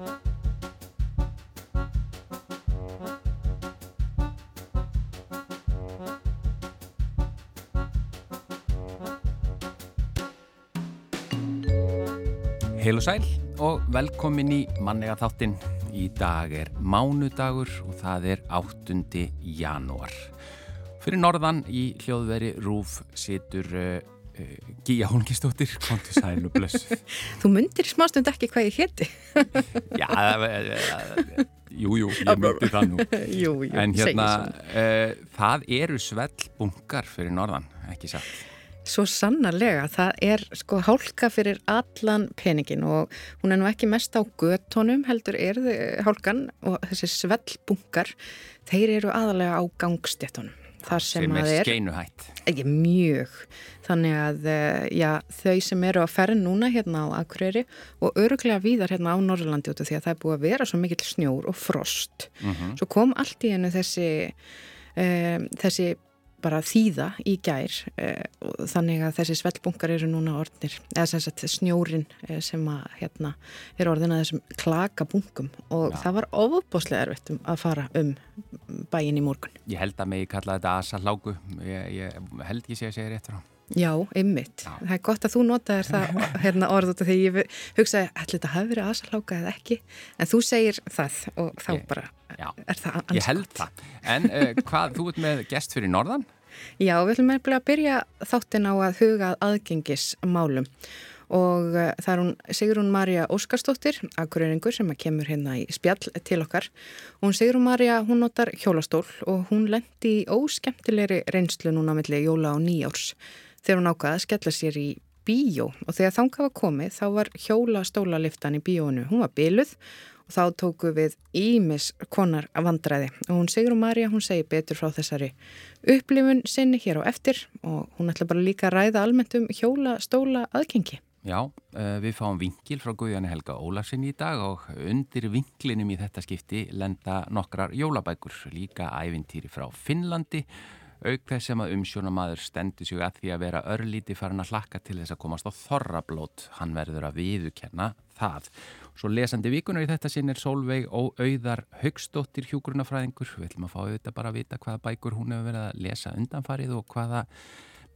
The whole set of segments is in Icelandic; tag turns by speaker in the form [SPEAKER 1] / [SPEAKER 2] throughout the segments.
[SPEAKER 1] Heil og sæl og velkomin í mannega þáttinn. Í dag er mánudagur og það er 8. janúar. Fyrir norðan í hljóðveri Rúf situr uh, Gíja Holmgistóttir, kontu sæl og blöss.
[SPEAKER 2] Þú myndir smástund ekki hvað ég hétti.
[SPEAKER 1] Já, uh, jú, jú, ég myndi það nú.
[SPEAKER 2] jú, jú,
[SPEAKER 1] en hérna, það eru svellbungar fyrir norðan, ekki satt?
[SPEAKER 2] Svo sannarlega, það er sko hálka fyrir allan peningin og hún er nú ekki mest á göttónum heldur er hálkan og þessi svellbunkar, þeir eru aðalega á gangstjættunum.
[SPEAKER 1] Þar sem, sem er skeinuhætt.
[SPEAKER 2] Ekki mjög. Þannig að já, þau sem eru að ferja núna hérna á Akureyri og öruglega víðar hérna á Norrlandi út af því að það er búið að vera svo mikill snjór og frost. Mm -hmm. Svo kom allt í hennu þessi, um, þessi bara þýða í gær eh, og þannig að þessi sveltbunkar eru núna orðnir, eða sem sagt snjórin eh, sem að hérna er orðin að þessum klakabunkum og Já. það var ofuboslega erfitt um að fara um bæin í morgun.
[SPEAKER 1] Ég held að mig kalla þetta asalágu, ég, ég held ég sé að segja rétt frá.
[SPEAKER 2] Já, ymmit. Það er gott að þú notaðir það hérna orð út af því ég hugsaði ætli þetta hafi verið aðsalháka eða ekki en þú segir það og þá ég, bara já, er það
[SPEAKER 1] anskot. Ég held það. En uh, hvað, þú ert með gest fyrir Norðan?
[SPEAKER 2] Já, við ætlum að byrja þáttin á að huga aðgengismálum og uh, það er hún Sigrún Marja Óskarstóttir, aðkurreiningur sem kemur hérna í spjall til okkar og hún Sigrún Marja, hún notar hjólastól og hún lendi í óskemtilegri reynslu núna melli jóla og nýjárs þegar hún ákvaði að skella sér í bíó. Og þegar þangað var komið þá var hjóla stólaliftan í bíónu, hún var byluð og þá tóku við Ímis konar vandræði. Og hún Sigrun Marja, hún segi betur frá þessari upplifun sinni hér á eftir og hún ætla bara líka að ræða almennt um hjóla stóla aðgengi.
[SPEAKER 1] Já, eh, við fáum vingil frá Guðjani Helga Ólafsson í dag og undir vinglinum í þetta skipti lenda nokkrar jólabækur, líka ævintýri frá Finnlandi auk þess sem að umsjónamaður stendur sig að því að vera örlíti farin að hlakka til þess að komast á þorrablót. Hann verður að viðukenna það. Svo lesandi vikunar í þetta sinn er Solveig og auðar högstóttir hjúgrunafræðingur. Við ætlum að fá auðvitað bara að vita hvaða bækur hún hefur verið að lesa undanfarið og hvaða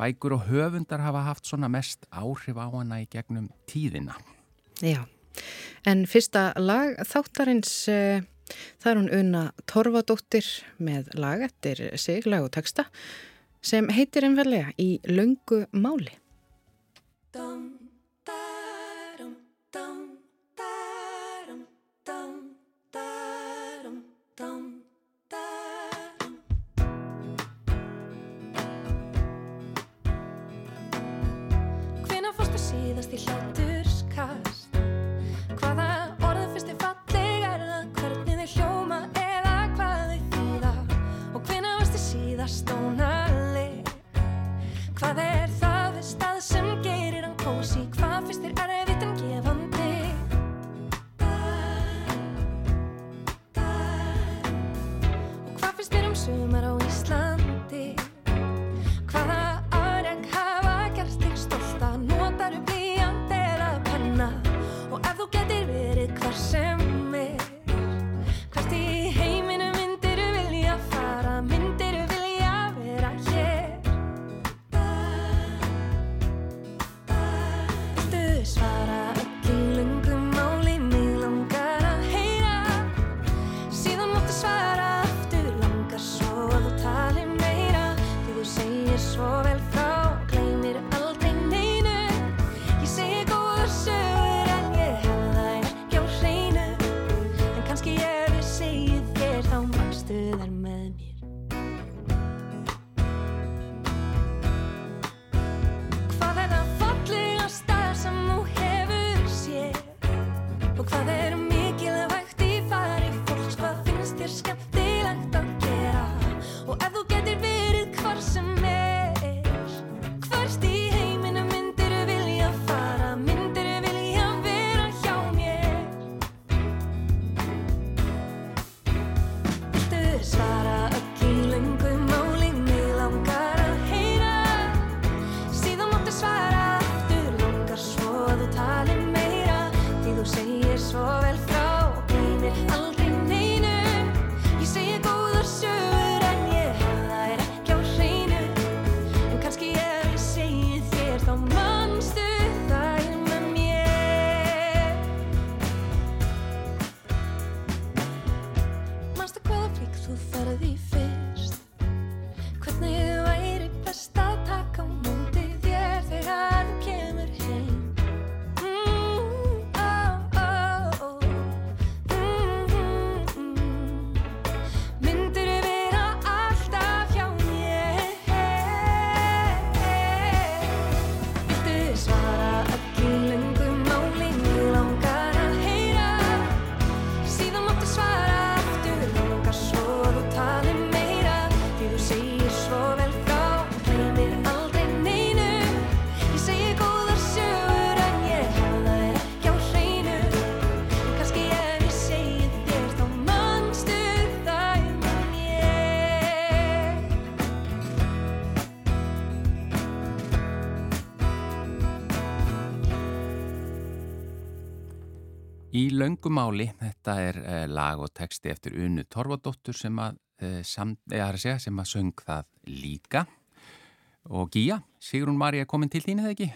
[SPEAKER 1] bækur og höfundar hafa haft svona mest áhrif á hana í gegnum tíðina.
[SPEAKER 2] Já, en fyrsta lag þáttarins... Uh Það er hún unna Torfadóttir með lag eftir siglag og texta sem heitir einfellega í Laungu máli.
[SPEAKER 3] Hvena fórstu síðast í hláturskast? Í
[SPEAKER 1] löngumáli, þetta er eh, lag og texti eftir Unu Torfadóttur sem að, eh, sam, eða, að segja, sem að söng það líka. Og Gíja, Sigrun Marja komin til þín eða ekki?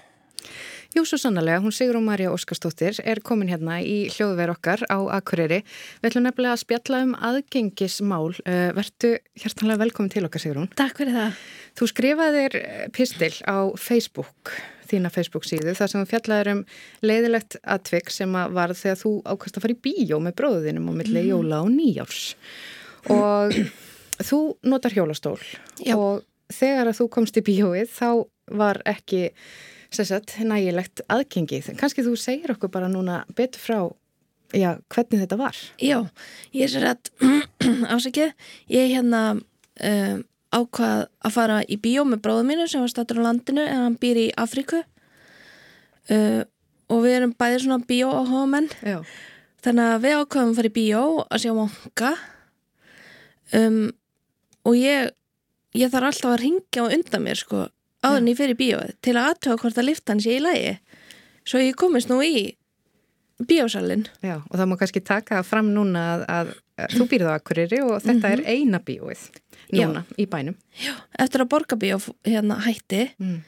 [SPEAKER 2] Jú, svo sannlega, hún Sigrun Marja Óskarstóttir er komin hérna í hljóðverð okkar á Akureyri. Við ætlum nefnilega að spjalla um aðgengismál. Uh, Vertu hjertanlega velkomin til okkar, Sigrun.
[SPEAKER 4] Takk fyrir það.
[SPEAKER 2] Þú skrifaðir pistil á Facebook, þína Facebook síðu, þar sem þú fjallaður um leiðilegt atvik sem að var þegar þú ákvæmst að fara í bíó með bróðinum á milli mm. jóla og nýjárs. Og þú notar hjólastól
[SPEAKER 4] Já.
[SPEAKER 2] og þegar að þú komst í bíóið þá var ekki sagt, nægilegt aðgengið. Kanski þú segir okkur bara núna betur frá já, hvernig þetta var.
[SPEAKER 4] Já, ég er sér að ásækið, ég hérna um, ákvað að fara í bíó með bróðum mínu sem var statur á landinu en hann býr í Afríku. Uh, og við erum bæðið svona bíó á hómenn
[SPEAKER 2] Já.
[SPEAKER 4] þannig að við ákvaðum að fara í bíó að sjá monka um, og ég ég þarf alltaf að ringja á undan mér sko áður en ég fyrir bíóið til að aðtöga hvort að liftan sé í lagi. Svo ég komist nú í bíósalinn.
[SPEAKER 2] Já, og það má kannski taka fram núna að, að, þú býrðu á Akureyri og þetta er eina bíóið núna í bænum.
[SPEAKER 4] Já, eftir að borgarbíó hérna hætti
[SPEAKER 2] Mm.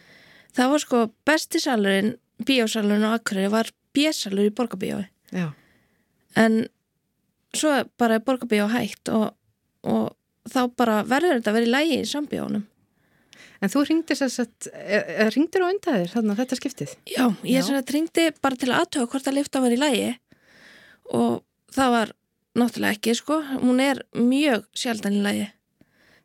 [SPEAKER 4] það var sko besti salurinn bíósalurinn á Akureyri var bjösalur í borgarbíói
[SPEAKER 2] Já,
[SPEAKER 4] en svo bara er borgarbíó hætt og, og þá bara verður þetta að vera í lægi í sambíónum
[SPEAKER 2] en þú ringdir þess að, ringdir á undan þér þarna þetta skiptið?
[SPEAKER 4] Já, ég
[SPEAKER 2] Já.
[SPEAKER 4] sem að tringdi bara til að aðtöga hvort að lifta var í lægi og það var náttúrulega ekki sko, hún er mjög sjaldan í lægi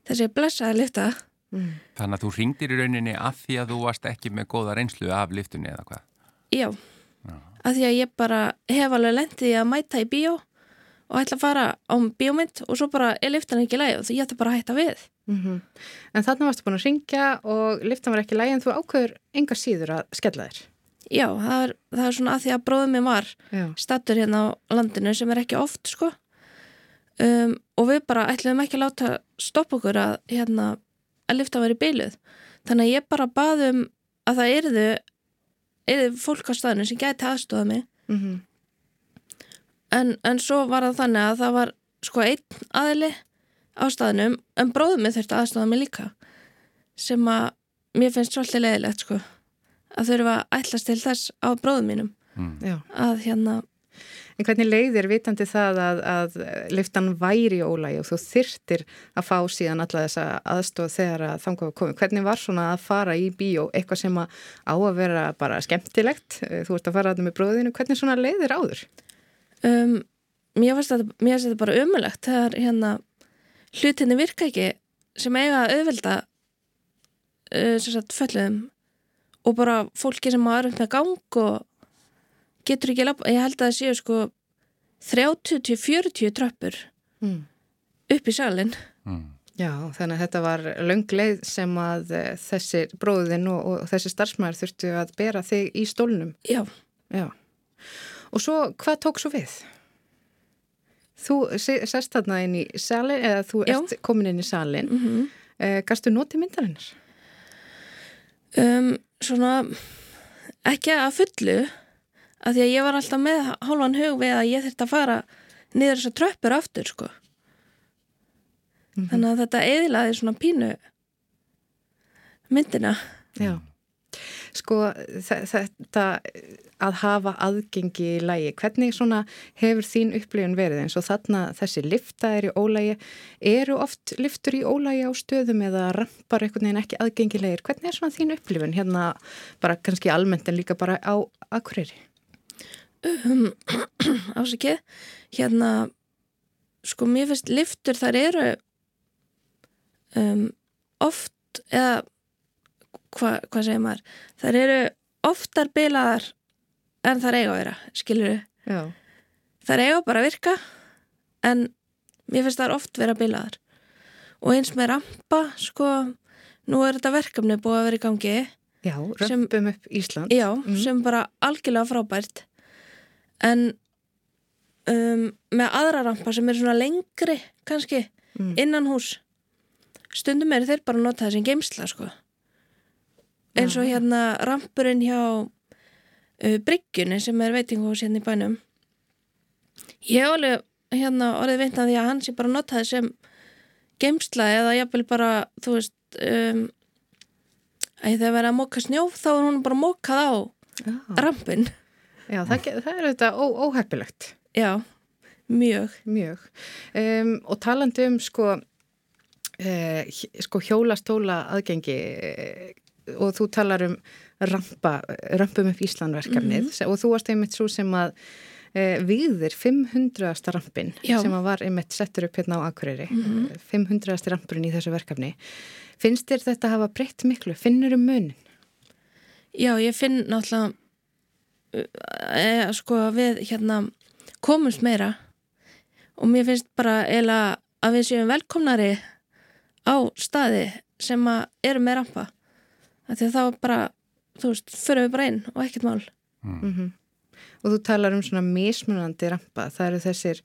[SPEAKER 4] þessi blessaði lifta
[SPEAKER 2] Mm.
[SPEAKER 1] Þannig að þú ringdir í rauninni af því að þú varst ekki með góða reynslu af liftunni eða hvað?
[SPEAKER 4] Já,
[SPEAKER 1] Já.
[SPEAKER 4] að því að ég bara hef alveg lendið að mæta í bíó og ætla að fara á bíómynd og svo bara er liftan ekki í lægi og því ég ætla bara að hætta við
[SPEAKER 2] Mm En þarna varstu búin að ringja og liftan var ekki lægi en þú ákveður enga síður að skella þér.
[SPEAKER 4] Já, það er, það er svona að því að bróðum minn var
[SPEAKER 2] Já.
[SPEAKER 4] stattur hérna á landinu sem er ekki oft sko um, og við bara ætluðum ekki að láta stoppa okkur að hérna að lifta var í beiluð þannig að ég bara baðum að það yrðu yrðu fólk á staðinu sem gæti aðstofa mig.
[SPEAKER 2] Mm
[SPEAKER 4] en, en svo var það þannig að það var sko einn aðili á staðinum en bróðum mig þurfti aðstofa mig líka. Sem að mér finnst svolítið leiðilegt sko að þurfa að ætlast til þess á bróðum mínum.
[SPEAKER 1] Mm.
[SPEAKER 2] Já.
[SPEAKER 4] að hérna
[SPEAKER 2] En hvernig leiðir vitandi það að, að liftan væri ólægi og þú þyrtir að fá síðan alla þessa aðstof þegar að þangað var komið? Hvernig var svona að fara í bíó eitthvað sem á að vera bara skemmtilegt? Þú ert að fara að það með bróðinu. Hvernig svona leiðir áður?
[SPEAKER 4] um, mér finnst þetta, bara ömulegt þegar hérna hlutinni virka ekki sem eiga að auðvelda uh, sagt föllum og bara fólki sem hafa erfitt með gang og getur ekki lappa, ég held að það séu sko 30-40 tröppur
[SPEAKER 2] Mm.
[SPEAKER 4] upp í salin
[SPEAKER 1] Mm.
[SPEAKER 2] Já, þannig að þetta var löng leið sem að eh, þessi bróðin og, og þessi starfsmæður þurftu að bera þig í stólnum.
[SPEAKER 4] já,
[SPEAKER 2] Já. Og svo, hvað tók svo við? Þú se- sest þarna inn í salin, eða þú
[SPEAKER 4] Já.
[SPEAKER 2] ert komin inn í salin.
[SPEAKER 4] mm
[SPEAKER 2] Eh, Gastu notið myndarinnar?
[SPEAKER 4] um, svona ekki að fullu að því að ég var alltaf með hálfan hug við að ég þurfti að fara niður þessar tröppur aftur sko. Þannig að þetta eðilaði svona pínu myndina.
[SPEAKER 2] Já. Sko, þe- þetta að hafa aðgengi í lægi, hvernig svona hefur þín upplifun verið eins og þarna þessi lifta er í ólægi, eru oft liftur í ólægi á stöðum eða rampar einhvern veginn ekki aðgengilegir, hvernig er svona þín upplifun hérna bara kannski almennt en líka bara á Akureyri?
[SPEAKER 4] Um, ásakið hérna sko mér finnst liftur þar eru um, oft eða hva, hvað segir maður þar eru oftar bilaðar en þar eiga að vera skilur
[SPEAKER 2] Já.
[SPEAKER 4] þar eiga bara að virka en mér finnst þar oft vera bilaðar og eins með rampa sko nú er þetta verkefni búið að vera í gangi
[SPEAKER 2] Já, römpum upp Ísland.
[SPEAKER 4] Já,
[SPEAKER 2] Mhm.
[SPEAKER 4] sem bara algjörlega frábært en um, með aðra rampa sem er svona lengri kannski
[SPEAKER 2] Mm.
[SPEAKER 4] innan hús stundum eru þeir bara að nota þessi geimsla sko eins og hérna rampurinn hjá uh, bryggjunni sem er veitingahús hérna í bænum Ég hef alveg hérna orðið veintna því að hann sé bara notaði sem geimsla eða jafnvel bara, þú veist um, að þegar verið að móka snjó þá er hún bara mókað á
[SPEAKER 2] Já,
[SPEAKER 4] rampin.
[SPEAKER 2] Já það, það er þetta ó, óheppilegt,
[SPEAKER 4] Já, mjög.
[SPEAKER 2] mjög. Um, og talandi um sko, uh, sko hjólastóla aðgengi uh, og þú talar um rampa, rampum upp Íslandverkefnið og þú varst einmitt svo sem að uh, viðir 500. rampin
[SPEAKER 4] Já.
[SPEAKER 2] sem að var einmitt settur upp hérna á Akureyri, mm 500. rampurinn í þessu verkefni. Finnst þér þetta hafa breytt miklu? Finnur um munin?
[SPEAKER 4] Já, ég finn náttúrulega e, sko að við hérna komumst meira og mér finnst bara eiginlega að við séum velkomnari á staði sem að eru með rampa af því að þá bara, þú veist, förum við bara inn og ekkert mál
[SPEAKER 2] Mm Og þú talar um svona mismunandi rampa. Það eru þessir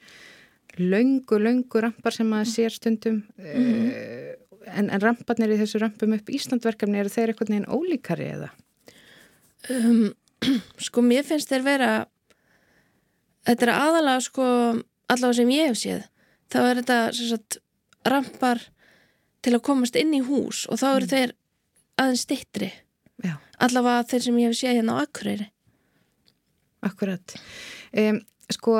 [SPEAKER 2] löngu, löngu rampar sem maður sér stundum. Mm en, en ramparnir í þessu rampum upp Íslandverkefni eru þeir eitthvað neginn ólíkari eða?
[SPEAKER 4] um, sko mér finnst þeir vera þetta er aðalega sko allavega sem ég hef séð þá er þetta sagt rampar til að komast inn í hús og þá eru þeir aðeins stittri
[SPEAKER 2] Já,
[SPEAKER 4] allavega þeir sem ég hef séð hérna á Akureyri
[SPEAKER 2] akkurat. Um, sko,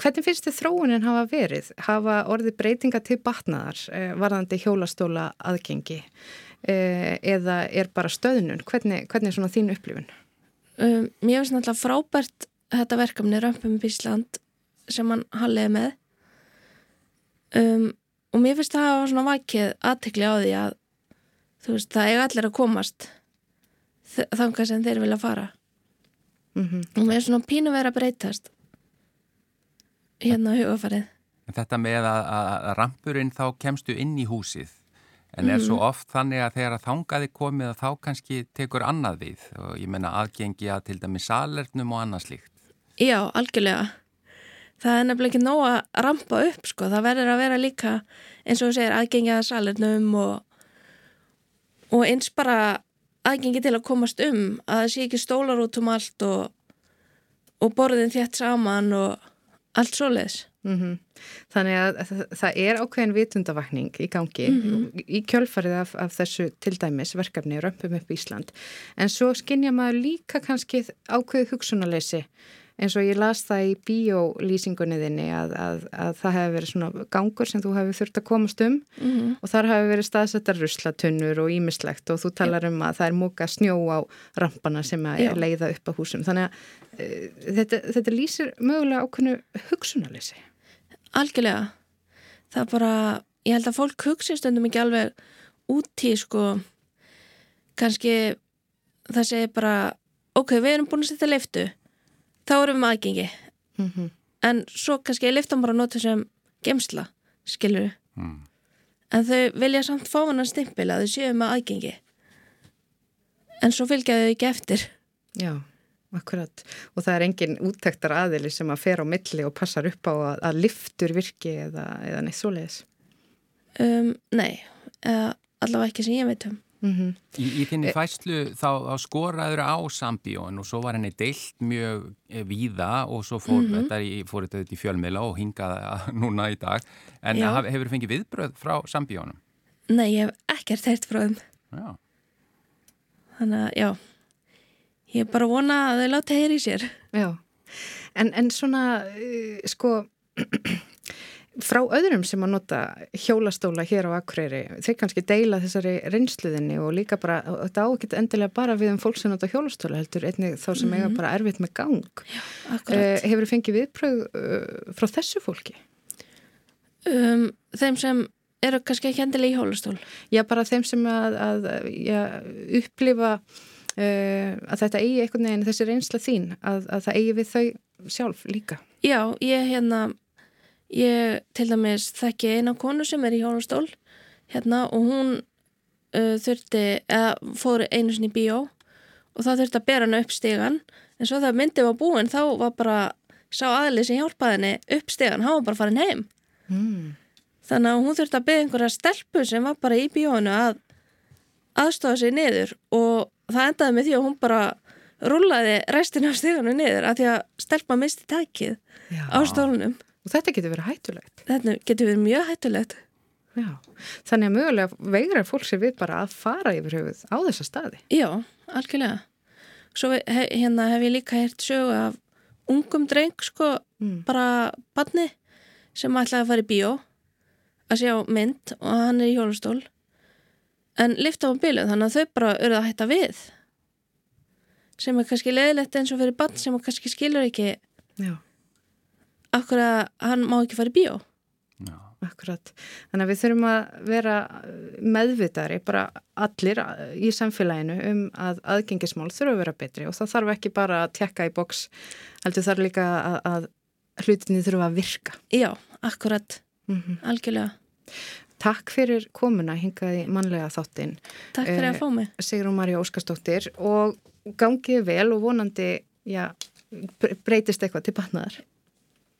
[SPEAKER 2] hvernig finnst þið þróunin hafa verið? Hafa orðið breytinga til batnaðar uh, varðandi hjólastóla aðgengi uh, eða er bara stöðnun? Hvernig, hvernig er svona þín upplifun?
[SPEAKER 4] Um, mér finnst náttúrulega frábært þetta verkefni Römpum í Ísland sem hann halliði með. Um, og mér finnst það hafa svona vakið aðtekli á því að þú veist, það eiga allir að komast þ- þangað sem þeir vilja fara.
[SPEAKER 2] Mm
[SPEAKER 4] og mér er svona pínu verið að breytast hérna á hugafarið
[SPEAKER 1] En Þetta með að, að að rampurinn þá kemstu inn í húsið en er svo oft þannig að þegar að þangaði komið að þá kannski tekur annað við? Og ég menna aðgengi að til dæmi salernum og annað slíkt.
[SPEAKER 4] Já, algjörlega. Það er nefnilega ekki nóg að rampa upp sko, það verður að vera líka eins og þú segir aðgengi að salernum og, og eins bara aðgengi til að komast um að það sé ekki stólar út um allt og, og borðin þétt saman og allt svoleiðis
[SPEAKER 2] Mm Þannig að það, er ákveðin vitundavakning í gangi í kjölfarið af, af þessu til dæmis verkefni Römpum upp Ísland. En svo skinnja maður líka kannski ákveðið hugsunarleysi eins og ég las það í bíólýsingunni þinni að, að, að það hefur verið svona gangur sem þú hefur þurft að komast um
[SPEAKER 4] mm
[SPEAKER 2] og þar hefur verið staðsettar ruslatunnur og ímislegt og þú talar um að það er móka snjó á rampana sem að
[SPEAKER 4] Já.
[SPEAKER 2] leiða upp á húsum. Þannig að e, þetta, þetta lýsir mögulega ákveðinu hugsunarleysi
[SPEAKER 4] Algjörlega. Það er bara, ég held að fólk hugsi stundum ekki alveg út í sko kannski það segir bara ok, við erum búin að setja liftu þá erum við aðgengi.
[SPEAKER 2] Mm -hmm.
[SPEAKER 4] en svo kannski er liftan bara notið sem gemsla, skilur
[SPEAKER 1] Mm.
[SPEAKER 4] en þau vilja samt fá hann að þau séu með aðgengi. En svo fylgja þau ekki eftir.
[SPEAKER 2] Já, akkurat. Og það er engin úttektar aðili sem að fer á milli og passar upp á að, að liftur virki eða, eða neitt svoleiðis.
[SPEAKER 4] um, nei, eða allavega ekki sem ég veit um
[SPEAKER 2] Mm
[SPEAKER 1] Í, í þinni fæslu þá, þá skoraður á Sambíón og svo var henni deilt mjög eh, víða og svo fór þetta í, fór þetta í fjölmiðla og hingaði núna í dag. En
[SPEAKER 4] Já.
[SPEAKER 1] haf, hefur fengið viðbröð frá Sambíónum?
[SPEAKER 4] nei, ég hef ekkert heyrt frá þeim
[SPEAKER 1] Já.
[SPEAKER 4] þannig að já ég er bara að vona að þau láta heyri sér.
[SPEAKER 2] Já, en, en svona, uh, sko, frá öðrum sem að nota hjólastóla hér á Akureyri, þeir kannski deila þessari reynsluðinni og líka bara, þetta á ekki endilega bara við um fólk sem nota hjólastóla heldur, einnig þá sem eiga bara erfitt með gang.
[SPEAKER 4] akkurat.
[SPEAKER 2] Uh, hefur fengið viðpröð uh, frá þessu fólki?
[SPEAKER 4] um, þeim sem eru kannski ekki endilega í hjólastól.
[SPEAKER 2] Já, bara þeim sem að, að já, upplifa að þetta eigi einhvern veginn þessi reynsla þín, að, að það eigi við þau sjálf líka.
[SPEAKER 4] já, ég hérna ég til dæmis þekki eina konu sem er í hjólastól hérna og hún uh, þurfti, eða fór einu sinni í bíó og það þurfti að bera hana upp stegan en svo þegar myndið var búin þá var bara sá aðlið sem hjálpaði henni upp stegan, hann var bara farin heim
[SPEAKER 2] Mm.
[SPEAKER 4] Þannig að hún þurfti að byggja einhverja stelpu sem var bara í bíónu að aðstofa sig niður og það endaði með því að hún bara rúlaði restin af stíðanum niður að því að stelpa misti tækið
[SPEAKER 2] Já.
[SPEAKER 4] á stólunum.
[SPEAKER 2] Og þetta getur verið hættulegt.
[SPEAKER 4] Þetta getur verið mjög hættulegt.
[SPEAKER 2] Já. Þannig að mögulega veigrar fólk sér við bara að fara yfir höfuð á þessa staði.
[SPEAKER 4] Já, algjörlega. Svo he, hérna hef ég líka heyrt sögu af ungum dreng, sko,
[SPEAKER 2] Mm.
[SPEAKER 4] bara badni sem ætlaði að fara í bíó að sjá mynd og hann er í hjólastól en lifta á bílu þannig að þau bara urða að hætta við sem er kannski leðilegt eins og fyrir badn sem kannski skilur ekki
[SPEAKER 2] Já.
[SPEAKER 4] akkur að hann má ekki fara í bíó
[SPEAKER 5] Já.
[SPEAKER 2] Akkurat. Þannig að við þurfum að vera meðvitari, bara allir í samfélaginu um að aðgengismál þurfa að vera betri og það þarf ekki bara að tekka í boks, heldur þarf líka að, að hlutinni þurfa að virka.
[SPEAKER 4] Já, akkurat,
[SPEAKER 2] Mm
[SPEAKER 4] algjörlega
[SPEAKER 2] Takk fyrir komuna hingaði mannlega þáttinn.
[SPEAKER 4] Takk fyrir
[SPEAKER 2] Eh,
[SPEAKER 4] að fá mig
[SPEAKER 2] Sigrún Marja Óskarsdóttir og gangið vel og vonandi já, bre- breytist eitthvað til batnaðar.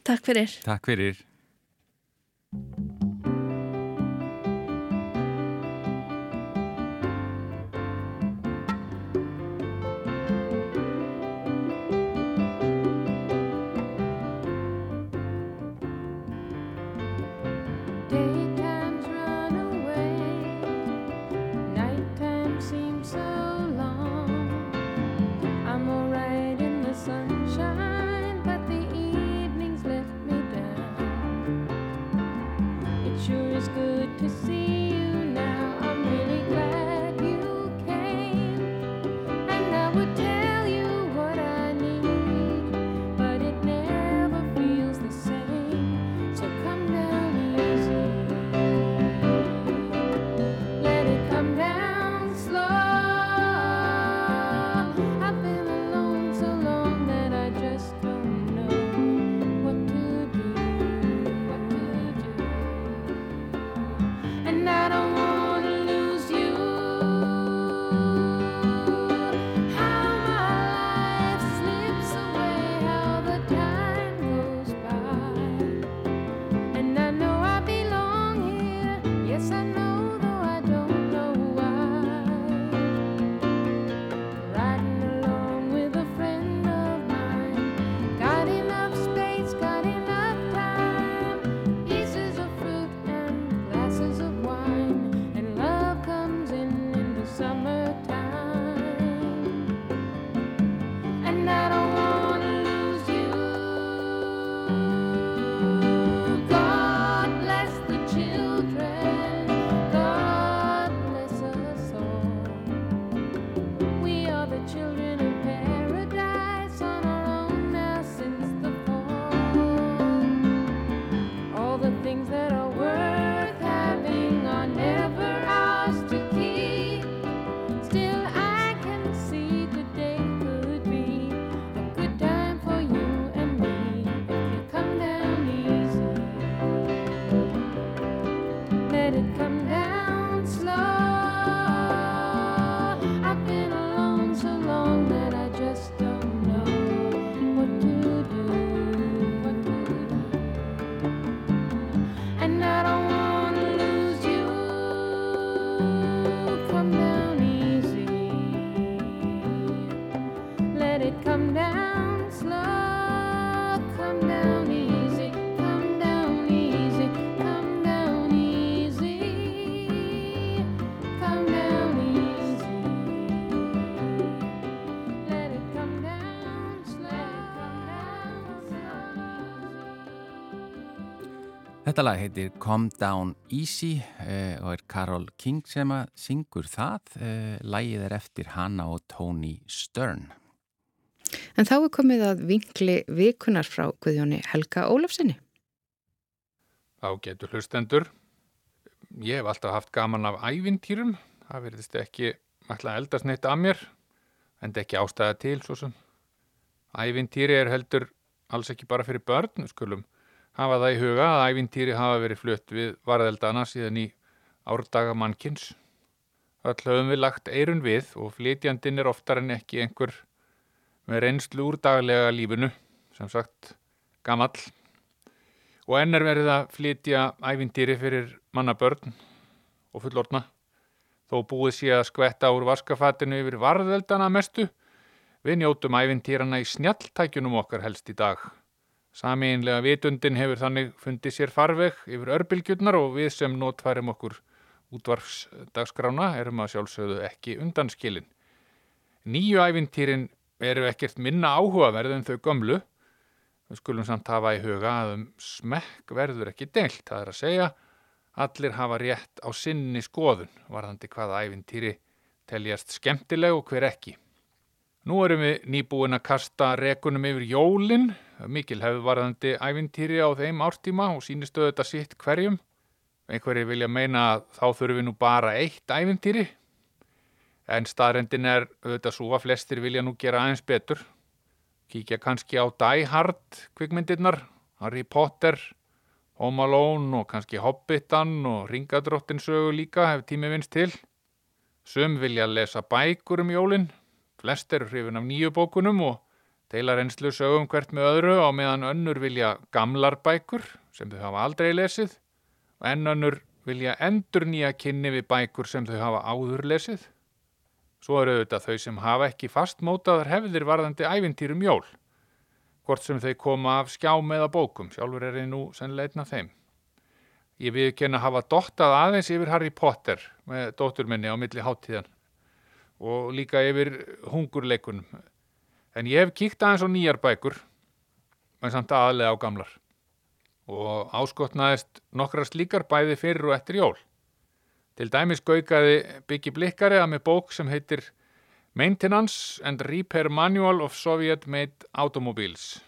[SPEAKER 4] Takk fyrir
[SPEAKER 5] Takk fyrir. Þetta lag heitir Calm Down Easy eh, og er Carol King sem að syngur það. Eh, lagið er eftir Hanna og Tony Stern.
[SPEAKER 2] En þá er komið að vinkli vikunar frá Guðjóni Helga Ólafsinni.
[SPEAKER 6] Þá getur hlustendur. Ég hef alltaf haft gaman af ævintýrum. Það verðist ekki alltaf eldast neitt að mér, en ekki ástæða til svo sem. Ævintýri er heldur alls ekki bara fyrir börn, skulum hafa það í huga að ævintýri hafa verið flutt við varðeldana síðan í árdaga mannkins. Öll höfum við lagt eirun við og flytjandinn er oftar en ekki einhver með reynslu úr daglega lífinu, sem sagt gamall. Og enn er verið að flytja ævintýri fyrir mannabörn og fullorna. Þó búið sé að skvetta úr vaskafatinu yfir varðeldana mestu, Við njótum ævintýrana í snjalltækjunum okkar helst í dag. Samiðinlega vitundin hefur þannig fundið sér farveg yfir örbylgjurnar og við sem notfærum okkur útvarfsdagskrána erum að sjálfsögðu ekki undanskilin. Nýju ævintýrin eru ekkert minna áhugaverð en þau gömlu. Við skulum samt hafa í huga að um smekk verður ekki deilt. Það er að segja, allir hafa rétt á sinni skoðun, varðandi hvaða ævintýri teljast skemmtileg og hver ekki. Nú erum við nýbúin að kasta rekunum yfir jólinn, mikil hefur varðandi ævintýri á þeim ártíma og sínistu þetta sitt hverjum. Einhverju vilja meina að þá þurfum við nú bara eitt ævintýri, en staðrendin er auðvitað svo að flestir vilja nú gera aðeins betur. Kíkja kannski á Die Hard kvikmyndirnar, Harry Potter, Home Alone og kannski Hobbitan og Ringadróttin sögu líka hef tími vinst til. Sum vilja lesa bækur um jólinn, flest eru hrifin af nýju bókunum og deila reynslu sögum hvert með öðru á meðan önnur vilja gamlar bækur sem þau hafa aldrei lesið og enn önnur vilja endur nýja kynni við bækur sem þau hafa áður lesið. Svo eru auðvitað þau sem hafa ekki fastmótaðar hefðir varðandi ævintýrum jól, hvort sem þau koma af skjám eða bókum, sjálfur er ég nú af þeim. Ég viðkenna hafa dottað aðeins yfir Harry Potter með dóttur minni á milli háttíðan og líka yfir hungurleikunum. En ég hef kíkt aðeins á nýjar bækur, en samt aðlega á gamlar. Og áskotnaðist nokkra slíkar bæði fyrir og eftir jól. Til dæmis gaukaði Byggi Blikkari að með bók sem heitir Maintenance and Repair Manual of Soviet Made Automobiles.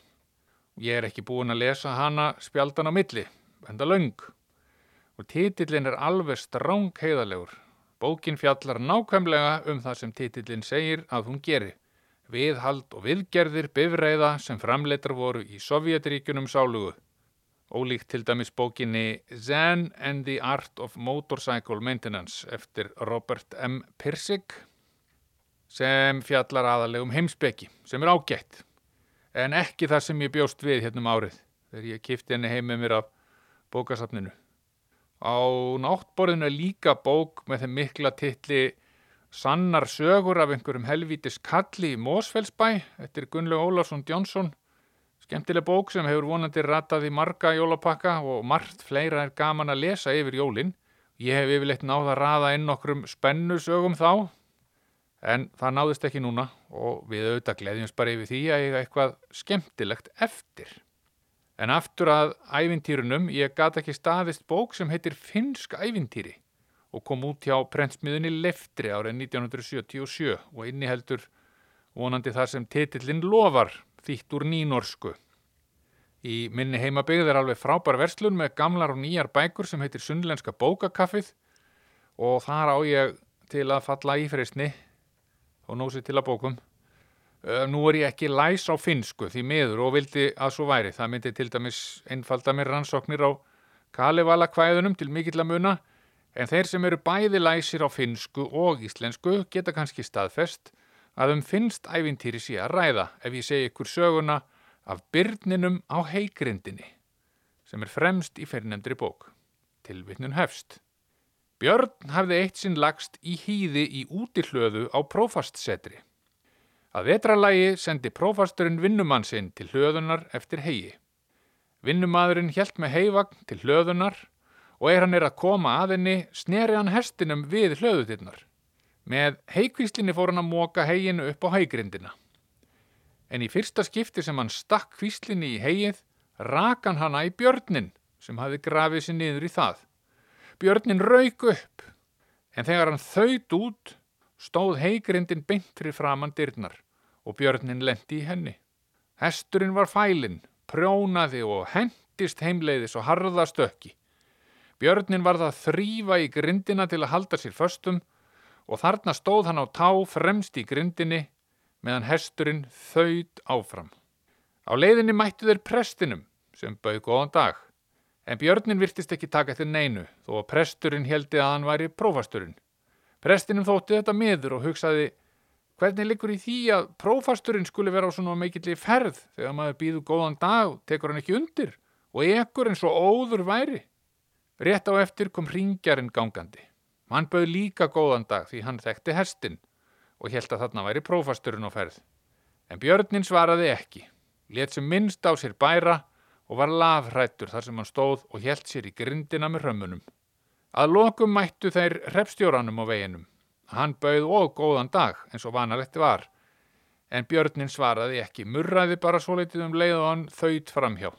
[SPEAKER 6] Ég er ekki búin að lesa hana spjaldan á milli, enda laung. Og titillin er alveg stráng heiðalegur. Bókin fjallar nákvæmlega um það sem titillin segir að hún geri. Viðhald og viðgerðir bifræða sem framleitar voru í Sovjetríkunum sálugu. Ólíkt til dæmis bókinni Zen and the Art of Motorcycle Maintenance eftir Robert M. Pirsig sem fjallar aðalegum heimsbyggi sem er ágætt en ekki það sem ég bjóst við hérna um árið þegar ég kifti henni heim með mér af bókasafninu. Á náttborðinu er líka bók með þeim mikla titli Sannar sögur af einhverjum helvítis kalli í Mósfellsbæ eftir Gunnlaug Ólarsson Jónsson Skemmtileg bók sem hefur vonandi ratað í marga jólapakka og margt fleira er gaman að lesa yfir jólinn. Ég hef yfirleitt náða að raða inn nokkrum spennusögum þá, en það náðist ekki núna og við auðvitað gleðjumst bara yfir því að ég eitthvað skemmtilegt eftir. En aftur að ævintýrunum, ég gata ekki staðist bók sem heitir Finnsk ævintýri og kom út hjá prentsmiðunni Leftri árið 1977 og inniheldur vonandi þar sem titillin lofar þýtt úr nýnorsku. Í minni heimabygð er alveg frábær verslun með gamlar og nýjar bækur sem heitir Sunnlenska bókakaffið og þar á ég til að falla í freysni og nósi til að bókum. Nú er ég ekki læs á finsku því miður og vildi að svo væri. Það myndi til dæmis einfalda mér rannsóknir á Kalevala kvæðunum til mikill að muna en þeir sem eru bæði læsir á finsku og íslensku geta kannski staðfest að um finnst ævintýri sé að ræða ef ég segi ykkur söguna af byrninum á heigrindinni sem er fremst í fyrirnemndri bók. Tilvittnun hefst. Björn hafði eitt sinn lagst í hýði í útihlöðu á prófastsetri. Að vetralægi sendi prófasturinn vinnumann sinn til hlöðunar eftir hegi. Vinnumadurinn hjælt með heivagn til hlöðunar og er hann er að koma að henni sneri hann hestinum við hlöðutinnar. Með heikvíslinni fór hann að móka heginu upp á heigrindina. En í fyrsta skipti sem hann stakk kvíslinni í hegið, rakan hana í björnin sem hafi grafið sér niður í það. Björnin rauk upp, en þegar hann þaut út, stóð heigrindin beint fyrir framann dyrnar og björnin lendi í henni. Hesturinn var fælinn, prjónaði og hendist heimleiðis og harða stökki. Björnin var það þrýfa í grindina til að halda sér föstum og þarna stóð hann á tá fremst í grindinni meðan hesturinn þauð áfram. Á leiðinni mættu þeir prestinum sem bauð góðan dag, en björnin virtist ekki taka eftir neinu þó að presturinn heldi að hann væri prófasturinn. Prestinum þótti þetta miður og hugsaði hvernig likur í því að prófasturinn skuli vera á svona meikilli ferð þegar maður býðu góðan dag og tekur hann ekki undir og ekkur eins og óður væri. Rétt á eftir kom ringjarinn gangandi. Hann bauð líka góðan dag því hann þekkti hestin og held að þarna væri prófasturinn á ferð. En björnin svaraði ekki, let sem minnst á sér bæra og var lafrættur þar sem hann stóð og helt sér í grindina með hrömmunum. Að lokum mættu þeir repstjóranum á veginum. Hann bauð og góðan dag eins og vanalegt var, en björnin svaraði ekki, murraði bara svo litið um leið og hann þauðt framhjá.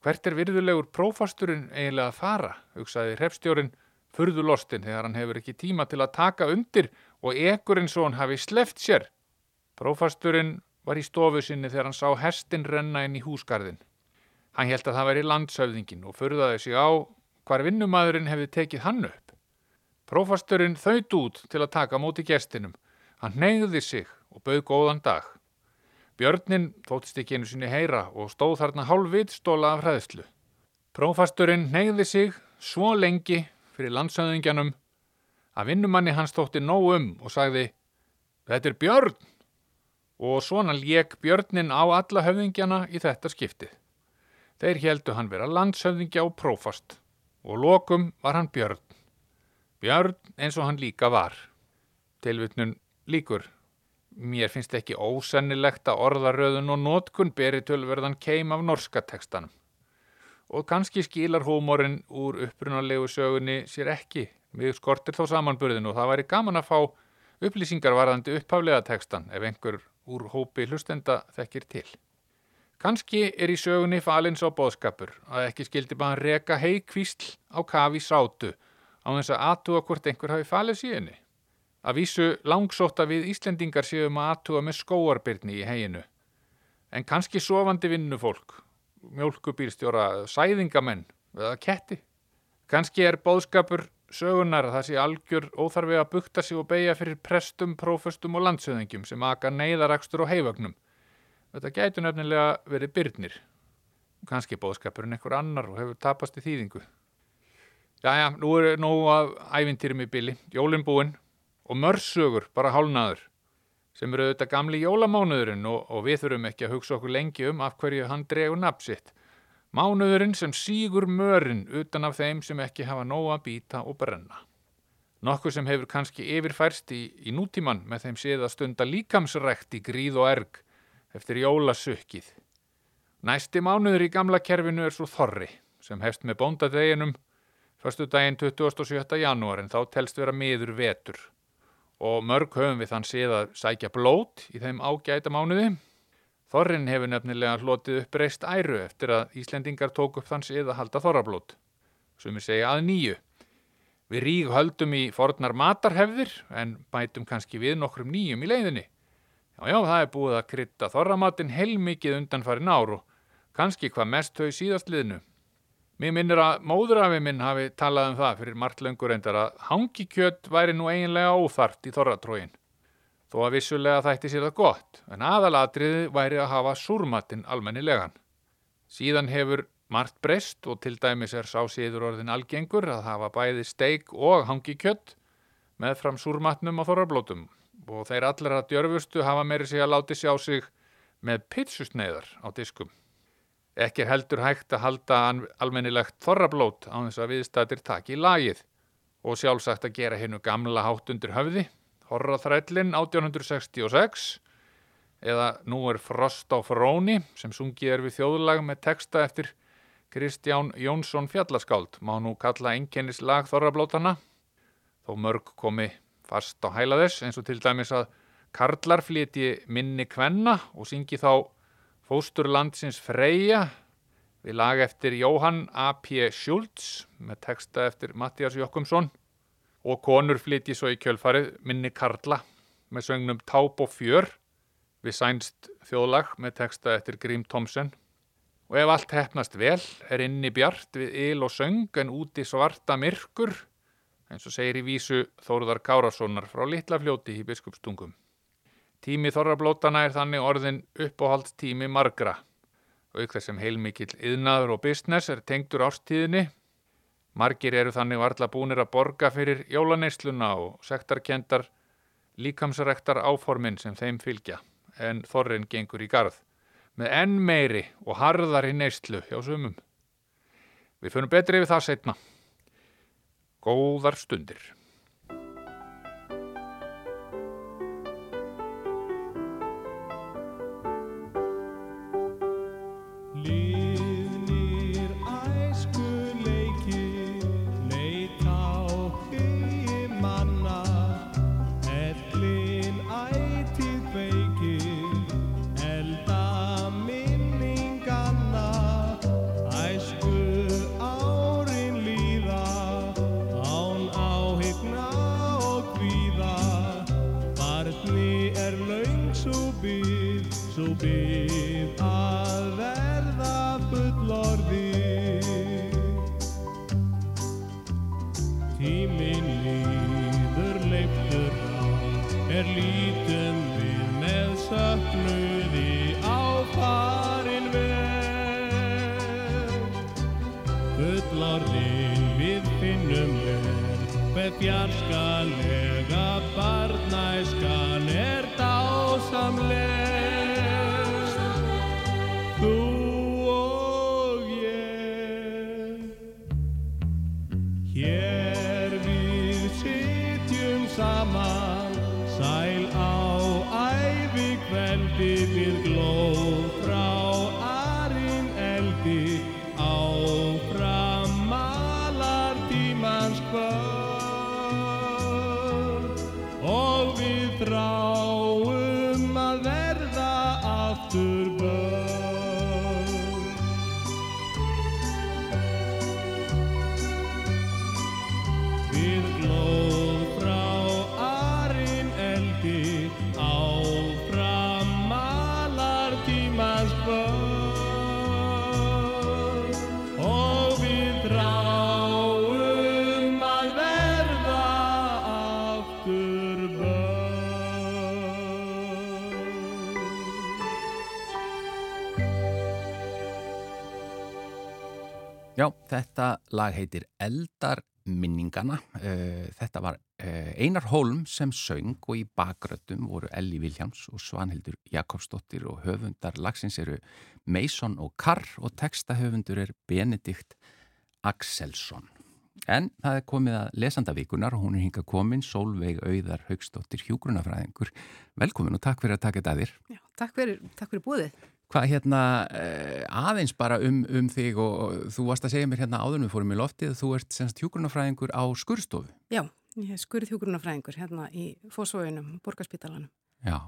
[SPEAKER 6] Hvert er virðulegur prófasturinn eiginlega að fara, hugsaði repstjórin, furðulostin þegar hann hefur ekki tíma til að taka undir og ekur eins og hann hafi sleft sér. Prófasturinn var í stofu sinni þegar hann sá hestin renna inn í húsgarðin. Hann held að það væri landsöfðingin og furðaði sig á hvar vinnumadurinn hefði tekið hann upp. Prófasturinn þaut út til að taka móti gestinum. Hann neyði sig og bauð góðan dag. Björnin þóttist ekki einu sinni heyra og stóð þarna hálfvit stóla af hræðslu. Prófasturinn neyði sig svo lengi fyrir landsöðingjanum að vinnumanni hans þótti nóg um og sagði Þetta er björn! Og svona lék björnin á alla höfðingjana í þetta skiptið. Þeir heldu hann vera landshöfðingja og prófast og lokum var hann björn. Björn eins og hann líka var. Tilvitnun líkur. Mér finnst ekki ósennilegt að orðaröðun og nótkun beri tölverðan keim af norska tekstanum. Og kannski skilar húmórin úr upprunalegu sögunni sér ekki. Við skortir þá samanburðinu og það væri gaman að fá upplýsingar varðandi upphaflega tekstan ef einhver úr hópi hlustenda þekkir til. Kannski er í sögunni falins á bóðskapur að ekki skildi bara reka heikvísl á kafi sátu á þess að aðtúa hvort einhver hafi falið síðunni. Að vísu langsóta við Íslendingar séum að aðtúa með skóarbyrni í heginu. En kannski sofandi vinnufólk, mjölkubýrstjóra, sæðingamenn eða ketti. Kannski er bóðskapur sögunar að það sé algjör óþarfi að bukta sig og beigja fyrir prestum, prófustum og landsöðingjum sem aka neyðarakstur og heifögnum. Þetta gætu nefnilega verið byrnir. Kanski bóðskapurinn einhver annar og hefur tapast í þýðingu. Jæja, nú er nú að ævintýrum í bili, jólinn búinn og mörsögur bara hálnaður sem eru auðvitað gamli jólamánuðurinn og, og við þurfum ekki að hugsa okkur lengi um af hverju hann dregur napsitt. Mánuðurinn sem sígur mörinn utan af þeim sem ekki hafa nóga að býta og brenna. Nokkuð sem hefur kannski yfirfærst í, í nútíman með þeim séð að stunda líkamsrekt í gríð og erg eftir jólasökkið. Næsti mánuður í gamla kerfinu er svo þorri sem hefst með bóndadeginum förstu daginn 27. janúar en þá telst vera miður vetur og mörg höfum við þann séð að sækja blót í þeim ágæta mánuði. Þorrin hefur nefnilega hlotið upp reist æru eftir að Íslendingar tók upp þann séð að halda þorrablót, sem við segja að nýju. Við rík höldum í fornar matarhefðir en bætum kannski við nokkrum nýjum í leiðinni. Já, já, það er búið að krytta þorramatinn heilmikið undanfarin ár og kannski hvað mest þau síðast liðnu. Mér minnir að móðurafi minn hafi talað um það fyrir margt löngur endar að hangikjött væri nú eiginlega óþart í þorratrógin. Þó að vissulega þætti sér það gott, en aðalatriði væri að hafa súrmatinn almennilegan. Síðan hefur margt breyst og til dæmis er sá síður orðin algengur að hafa bæði steik og hangikjött með fram súrmatnum á þorrablótum og þeir allra djörfustu hafa meiri sig að láti sjá sig með pitsusneiðar á diskum. Ekki er heldur hægt að halda almennilegt þorrablót á þess að viðstættir taki í lagið. Og sjálfsagt að gera hennu gamla hátt undir höfði, Horraþrællin 1866 eða Nú er frost á fróni sem sungið er við þjóðlag með texta eftir Kristján Jónsson fjallaskáld má nú kalla einkennislag þorrablótana þó mörg komi fast á hæla þess eins og til dæmis að Karlar fliti minni kvenna og syngi þá Fósturlandsins Freyja. Við lag eftir Jóhann A.P. Schultz með texta eftir Mattias Jokkumsson og konur flyti svo í kjölfarið minni Karla með söngnum Táp og Fjör. Við sænst þjóðlag með texta eftir Grím Thomsen. Og ef allt hefnast vel er inni bjart við yl og söng en úti svarta myrkur eins og segir í vísu Þóruðar Kárassonar frá Litlafljóti í biskupstungum. Tími þorrablótana er þannig orðin uppáhald tími margra. Auk þessum heilmikill yðnaður og business er tengdur ástíðinni. Margir eru þannig varla búnir að borga fyrir jólaneysluna og sektarkendar líkamsarektar áformin sem þeim fylgja en þorrin gengur í garð með enn meiri og harðari neyslu hjá sumum. Við funum betri við það setna. Góðar stundir.
[SPEAKER 1] Já, þetta lag heitir Eldar minningana. Uh, þetta var uh, Einar Holm sem söng og í bakröttum voru Elli Viljáms og Svanhildur Jakobsdóttir og höfundar lagsins eru Mason og Carr og textahöfundur er Benedikt Axelsson. En það er komið að lesandavíkunar og hún er hinga komin, Solveig Auðar Haugstóttir Hjúgrunafræðingur. Velkomin og takk fyrir að taka þetta að þér.
[SPEAKER 2] Já, takk fyrir, fyrir búðið.
[SPEAKER 1] Hvað hérna eh, aðeins bara um, um þig og, og þú varst að segja mér hérna áður við fórum í loftið þú ert semst hjúgrunafræðingur á skurstofu.
[SPEAKER 7] Já, ég er skurð hjúgrunafræðingur hérna í Fósvóinum, Borgarspítalanum.
[SPEAKER 1] Já,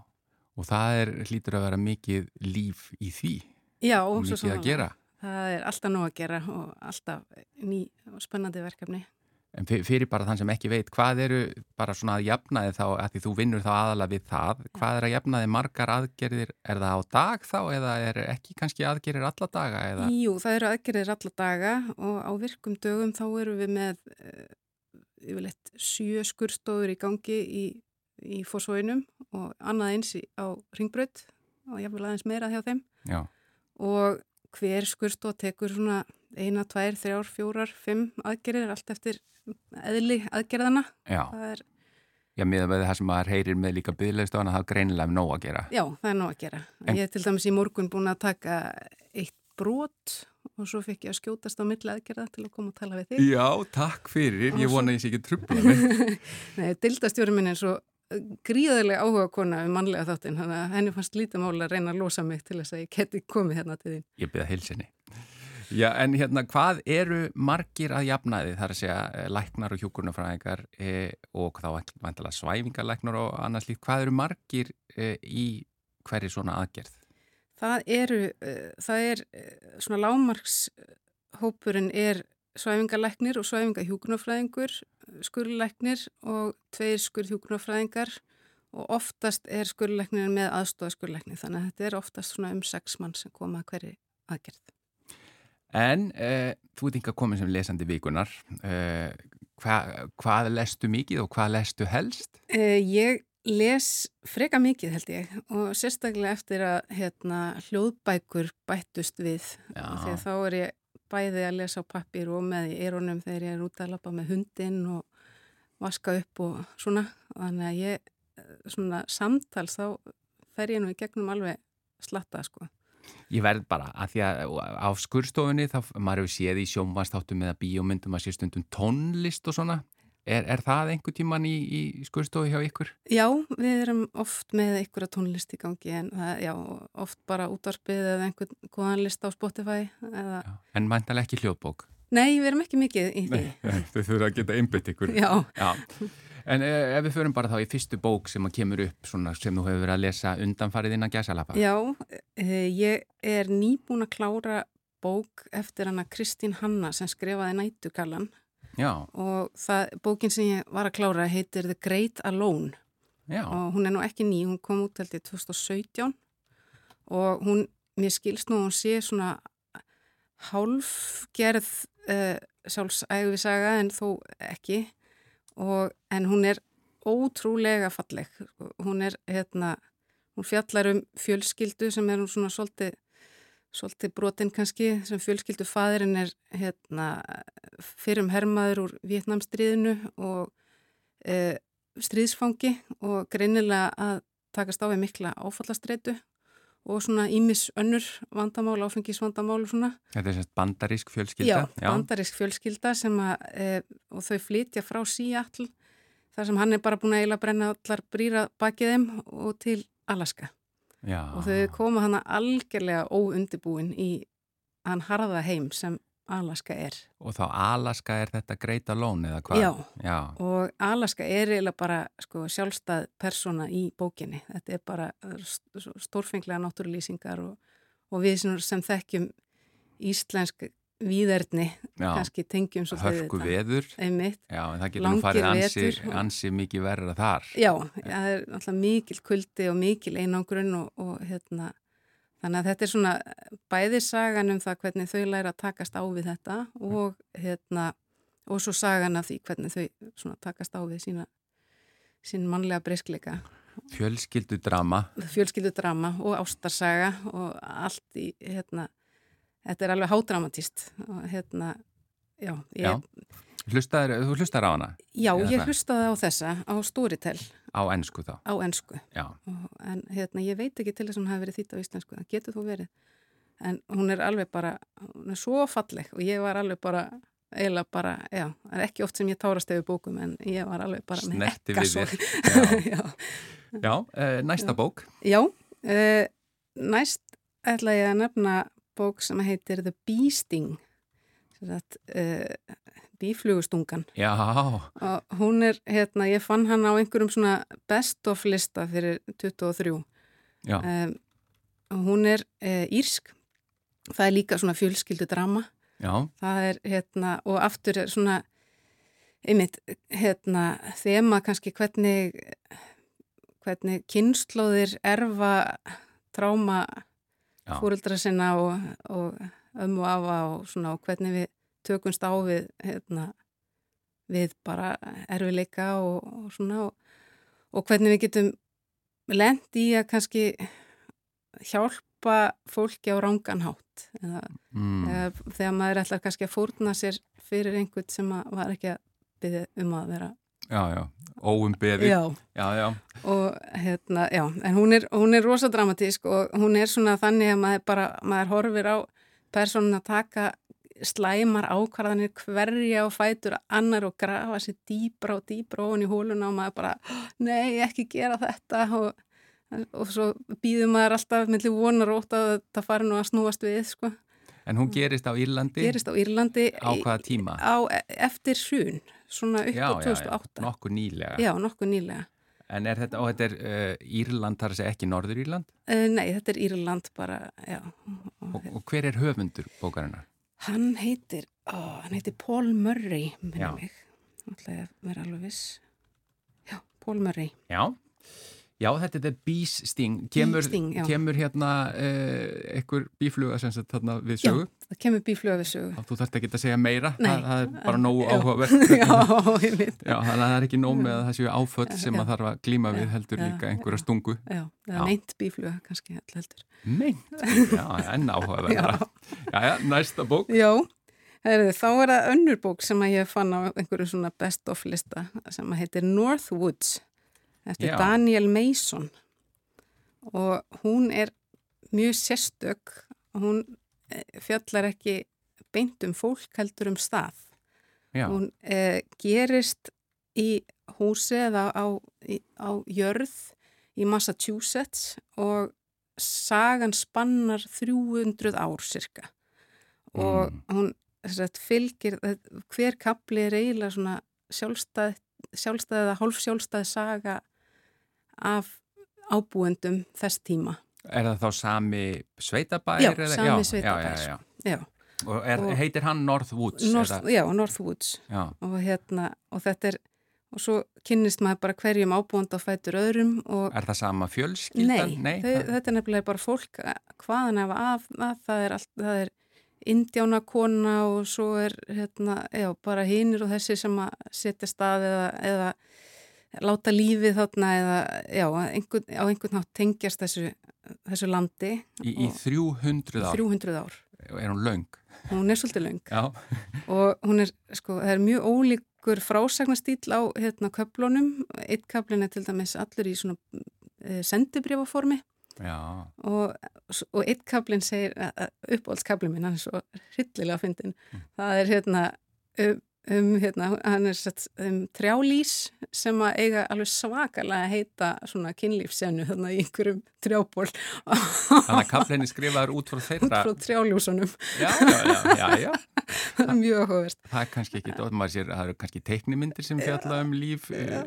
[SPEAKER 1] og það er hlýtur að vera mikið líf í því.
[SPEAKER 7] Já,
[SPEAKER 1] Mikið að gera.
[SPEAKER 7] Það er alltaf nóg að gera og alltaf ný og spennandi verkefni.
[SPEAKER 1] En fyr- fyrir bara þann sem ekki veit, hvað eru bara svona að jafnaði þá, að því þú vinnur þá aðalega við það, hvað er að jafnaði margar aðgerðir, er það á dag þá eða er ekki kannski aðgerðir alla daga eða?
[SPEAKER 7] Jú, það eru aðgerðir alla daga og á virkum dögum þá eru við með uh, yfirleitt sjö skurstofur í gangi í, í Fósvóinum og annað eins á Ringbraut og jafnvel aðeins meira hjá þeim.
[SPEAKER 1] Já,
[SPEAKER 7] og hver skurstof tekur svona eina, tvær, þrjár, fjórar, fimm aðgerðir allt eftir eðli aðgerðana.
[SPEAKER 1] já,
[SPEAKER 7] Það er,
[SPEAKER 1] já, miða með það sem maður heyrir með líka byggleistofan að það er greinilega nóg að gera.
[SPEAKER 7] já, það er nóg að gera.
[SPEAKER 1] En-
[SPEAKER 7] Ég er til dæmis í morgun búin að taka eitt brot og svo fikk ég að skjótast á milli aðgerða til að koma og tala við þig.
[SPEAKER 1] Já, takk fyrir, ég vona að ég sé ekki trubla.
[SPEAKER 7] Nei, dildastjóri minn er svo gríðarlega áhuga kona um mannlega þáttinn, þannig að henni fannst lítið máli að reyna að losa mig til þess að ég geti komið hérna til þín.
[SPEAKER 1] Ég byrða heilsinni. Já, en hérna, hvað eru margir að jafnaði, þar að segja eh, læknar og hjúkurnafræðingar e, og þá vantilega svæfingarlæknar og annars líkt, hvað eru margir e, í hverju svona aðgerð?
[SPEAKER 7] Það eru, það er svona lámarkshópurinn er svæfingalæknir og svæfingahjúknarfræðingur, skurlæknir og tveir skurðhjúknarfræðingar og oftast er skurlæknir með aðstofa skurlæknir þannig að þetta er oftast svona um sex mann sem koma að hverju aðgerð.
[SPEAKER 1] En e, þú ert ekki að koma sem lesandi vikunar, e, hva, hvað lestu mikið og hvað lestu helst?
[SPEAKER 7] Uh, ég les freka mikið held ég og sérstaklega eftir að hérna, hljóðbækur bættust við
[SPEAKER 1] Já.
[SPEAKER 7] því að þá er ég bæði að lesa á pappir og með í eironum þegar ég er út að lappa með hundinn og vaska upp og svona þannig að ég, svona samtals þá fer ég nú í gegnum alveg slatta sko.
[SPEAKER 1] Ég verð bara að því að á skurstofunni þá maður hefur séð í sjónvastáttum eða bíómyndum að sé stundum tónlist og svona. Er, er það einhver tíman í, í skurstofu hjá ykkur?
[SPEAKER 7] Já, við erum oft með einhverja tónlist í gangi en það, já, oft bara útvarpið eða einhvern góðan list á Spotify eða,
[SPEAKER 1] Já. En mæntalega ekki hljóðbók?
[SPEAKER 7] nei, við erum ekki mikið í því.
[SPEAKER 1] þau þurfa að geta einbytt ykkur.
[SPEAKER 7] Já,
[SPEAKER 1] Já. En eh, ef við förum bara þá í fyrstu bók sem að kemur upp svona, sem þú hefur verið að lesa undanfarið innan gæsalappa.
[SPEAKER 7] já, eh, ég er nýbúin að klára bók eftir hana Kristín Hanna sem skrifaði Nætugallan
[SPEAKER 1] Já,
[SPEAKER 7] og það, bókin sem ég var að klára heitir The Great Alone.
[SPEAKER 1] Já,
[SPEAKER 7] og hún er nú ekki ný, hún kom út held í 2017 og hún, mér skilst nú hún sé svona hálfgerð uh, sjálfsægvisaga en þó ekki. Og, en hún er ótrúlega falleg. Hún er hérna hún fjallar um fjölskyldu sem er hún svona svolítið, svolítið brotinn kannski sem fjölskyldu fæðurinn er hérna fyrrum hermaður úr Vietnamstríðinu og e, stríðsfangi og greinilega að takast á við mikla áfallastreitu og svona ímis önnur vandamál, áfengisvandamál og svona.
[SPEAKER 1] þetta er semst bandarísk fjölskylda.
[SPEAKER 7] Já, bandarísk fjölskylda sem að, e, og þau flytja frá Seattle þar sem hann er bara búin að eiginlega brenna allar brýra bakið þeim og til Alaska.
[SPEAKER 1] Já.
[SPEAKER 7] Og þau koma hana algjörlega óundibúin í hann harða heim sem Alaska er.
[SPEAKER 1] Og þá Alaska er þetta greita lón eða hvað?
[SPEAKER 7] Já.
[SPEAKER 1] Já.
[SPEAKER 7] Og Alaska er eiginlega bara sko, sjálfstæð persóna í bókinni. Þetta er bara st- stórfenglega náttúrulýsingar og, og við sem, sem þekkjum íslensk víðerni
[SPEAKER 1] Já.
[SPEAKER 7] kannski tengjum
[SPEAKER 1] Hörku veður.
[SPEAKER 7] Einmitt.
[SPEAKER 1] Já, en það getur nú farið ansi, ansi mikið verra þar.
[SPEAKER 7] Já, það er alltaf mikil kuldi og mikil einangrun og, og hérna, þannig að þetta er svona bæði sagan um það hvernig þau læra að takast á við þetta og hérna, og svo sagan af því hvernig þau svona takast á við sína, sín mannlega breyskleika,
[SPEAKER 1] Fjölskyldu drama.
[SPEAKER 7] fjölskyldudrama og ástarsaga og allt í, hérna, þetta er alveg hádramatist og hérna, já, ég,
[SPEAKER 1] Já. Hlustaður, þú hlustar á hana
[SPEAKER 7] já,
[SPEAKER 1] Eða
[SPEAKER 7] ég hlustaði á þessa á Storytel
[SPEAKER 1] á ennsku þá.
[SPEAKER 7] á ensku.
[SPEAKER 1] Já.
[SPEAKER 7] Og, en hérna, ég veit ekki til þess að hún hafi verið þýtt á íslensku, það getur þú verið en hún er alveg bara hún er svo falleg og ég var alveg bara eiginlega bara, já, það er ekki oft sem ég tárast yfir bókum en ég var alveg bara með
[SPEAKER 1] Snerti við þér.
[SPEAKER 7] já,
[SPEAKER 1] Já, uh, næsta bók.
[SPEAKER 7] já uh, næst ætla ég að nefna bók sem heitir The Bee Sting uh, bíflugustungan
[SPEAKER 1] Já,
[SPEAKER 7] og hún er, hérna, ég fann hann á einhverjum svona best of lista fyrir 23
[SPEAKER 1] já,
[SPEAKER 7] um, og hún er uh, írsk. Það er líka svona fjölskyldu drama
[SPEAKER 1] já,
[SPEAKER 7] það er hérna og aftur er svona einmitt hérna þema kannski hvernig hvernig kynnslóðir erfa tráma
[SPEAKER 1] Já.
[SPEAKER 7] fóreldra sinna og, og ömmu afa og svona og hvernig við tökumst á við hérna við bara erfileika og, og svona og, og hvernig við getum lent í að kannski hjálpa fólki á ránganhátt eða,
[SPEAKER 1] mm,
[SPEAKER 7] eða þegar maður ætlar kannski að fórna sér fyrir einhvern sem var ekki að byggja um að vera
[SPEAKER 1] já, já, óumbeði.
[SPEAKER 7] já,
[SPEAKER 1] já, já,
[SPEAKER 7] og hérna, já, en hún er, hún er rosa dramatísk og hún er svona þannig að maður bara, maður horfir á personin að taka slæmar ákvarðanir hverja og fætur annar og grafa sér dýbra og dýbra ofan í hóluna og maður bara, nei, ekki gera þetta og, og svo býður maður alltaf millir vonar ótt að það fari nú að snúast við, sko.
[SPEAKER 1] en hún gerist á Írlandi
[SPEAKER 7] Gerist á Írlandi
[SPEAKER 1] á hvaða tíma?
[SPEAKER 7] á, eftir hrun, svona upp á
[SPEAKER 1] já, já,
[SPEAKER 7] 2008.
[SPEAKER 1] nokkuð nýlega.
[SPEAKER 7] Já, nokkuð nýlega.
[SPEAKER 1] En er þetta, og þetta er uh, Írland, þar að segja ekki Norður Írland?
[SPEAKER 7] Uh, nei, þetta er Írland bara, já. Og,
[SPEAKER 1] Og, hver er höfundur bókarinnar?
[SPEAKER 7] Hann heitir, ó, hann heitir Paul Murray, minna mig. Nú ætla ég að vera alveg viss. Já, Paul Murray.
[SPEAKER 1] Já, já þetta er The Bees Sting. Kemur,
[SPEAKER 7] Sting, já.
[SPEAKER 1] kemur hérna uh, einhver bífluga sem sagt þarna við sögu?
[SPEAKER 7] Já, það kemur bífluga við sögu.
[SPEAKER 1] Og þú þarft ekki að segja meira, það, það er bara nógu
[SPEAKER 7] Já.
[SPEAKER 1] áhugavert.
[SPEAKER 7] Já, ég veit.
[SPEAKER 1] Já, þannig að það er ekki nóg með að það séu áföll sem
[SPEAKER 7] Já.
[SPEAKER 1] að þarf að glíma við heldur
[SPEAKER 7] Já,
[SPEAKER 1] líka
[SPEAKER 7] já,
[SPEAKER 1] einhverja
[SPEAKER 7] já.
[SPEAKER 1] stungu.
[SPEAKER 7] Já, það
[SPEAKER 1] Já.
[SPEAKER 7] er meint bífluga kannski heldur.
[SPEAKER 1] Meint, já, enn áhugaverðara. Já, já, næsta bók.
[SPEAKER 7] Já, Herðu, þá er það önnur bók sem að ég fann á einhverju svona best of lista sem heitir Northwoods eftir
[SPEAKER 1] Já.
[SPEAKER 7] Daniel Mason. Og hún er mjög sérstök. Hún eh, fjallar ekki beint um fólk heldur um stað.
[SPEAKER 1] Já,
[SPEAKER 7] hún eh, gerist í húsi eða á, í, á jörð í Massachusetts og sagan spannar 300 ár cirka og
[SPEAKER 1] Mm.
[SPEAKER 7] hún sagt, fylgir, hver kapli er eiginlega svona sjálfstæð, sjálfstæð eða hálf sjálfstæð saga af ábúendum þess tíma.
[SPEAKER 1] er það þá sami sveitabær?
[SPEAKER 7] Já,
[SPEAKER 1] eða-
[SPEAKER 7] sami
[SPEAKER 1] já,
[SPEAKER 7] sveitabær,
[SPEAKER 1] Já, já, já. Og, er,
[SPEAKER 7] Og-
[SPEAKER 1] heitir hann Northwoods?
[SPEAKER 7] North, já Northwoods og hérna, og þetta er og svo kynnist maður bara hverjum ábúand á fætur öðrum
[SPEAKER 1] Er það sama fjölskyldan?
[SPEAKER 7] Nei, þau,
[SPEAKER 1] það-
[SPEAKER 7] þetta er nefnilega bara fólk hvaðan ef að, að það er er indjánakona og svo er hérna, já, bara hinnir og þessi sem að setja stað eða, eða láta lífið þarna eða, já, einhvern, á einhvern nátt tengjast þessu, þessu landi
[SPEAKER 1] Í, í
[SPEAKER 7] og
[SPEAKER 1] 300 ár.
[SPEAKER 7] 300 ár.
[SPEAKER 1] er hún löng.
[SPEAKER 7] Hún er svolítið
[SPEAKER 1] Já,
[SPEAKER 7] og hún er, sko, það er mjög ólíkur frásagnastýl á hérna köflunum. Eitt köflun er til dæmis allur í svona e, sendibrifaformi
[SPEAKER 1] já,
[SPEAKER 7] og, og eitt kaplinn segir uppáhaldskaplinn minn, hann er svo hryllilega fyndin, það er hérna um, hérna, hann er sett um trjálís sem að eiga alveg svakalega að heita svona kynlífsenu þarna í einhverjum trjából
[SPEAKER 1] þannig að kaflinni skrifaður út frá
[SPEAKER 7] út
[SPEAKER 1] þeirra.
[SPEAKER 7] frá trjáljósunum
[SPEAKER 1] Já, já, já, já, já.
[SPEAKER 7] það er mjög áhugavert
[SPEAKER 1] Það er kannski ekki, sér, það eru kannski teiknimyndir sem fjalla um líf uh,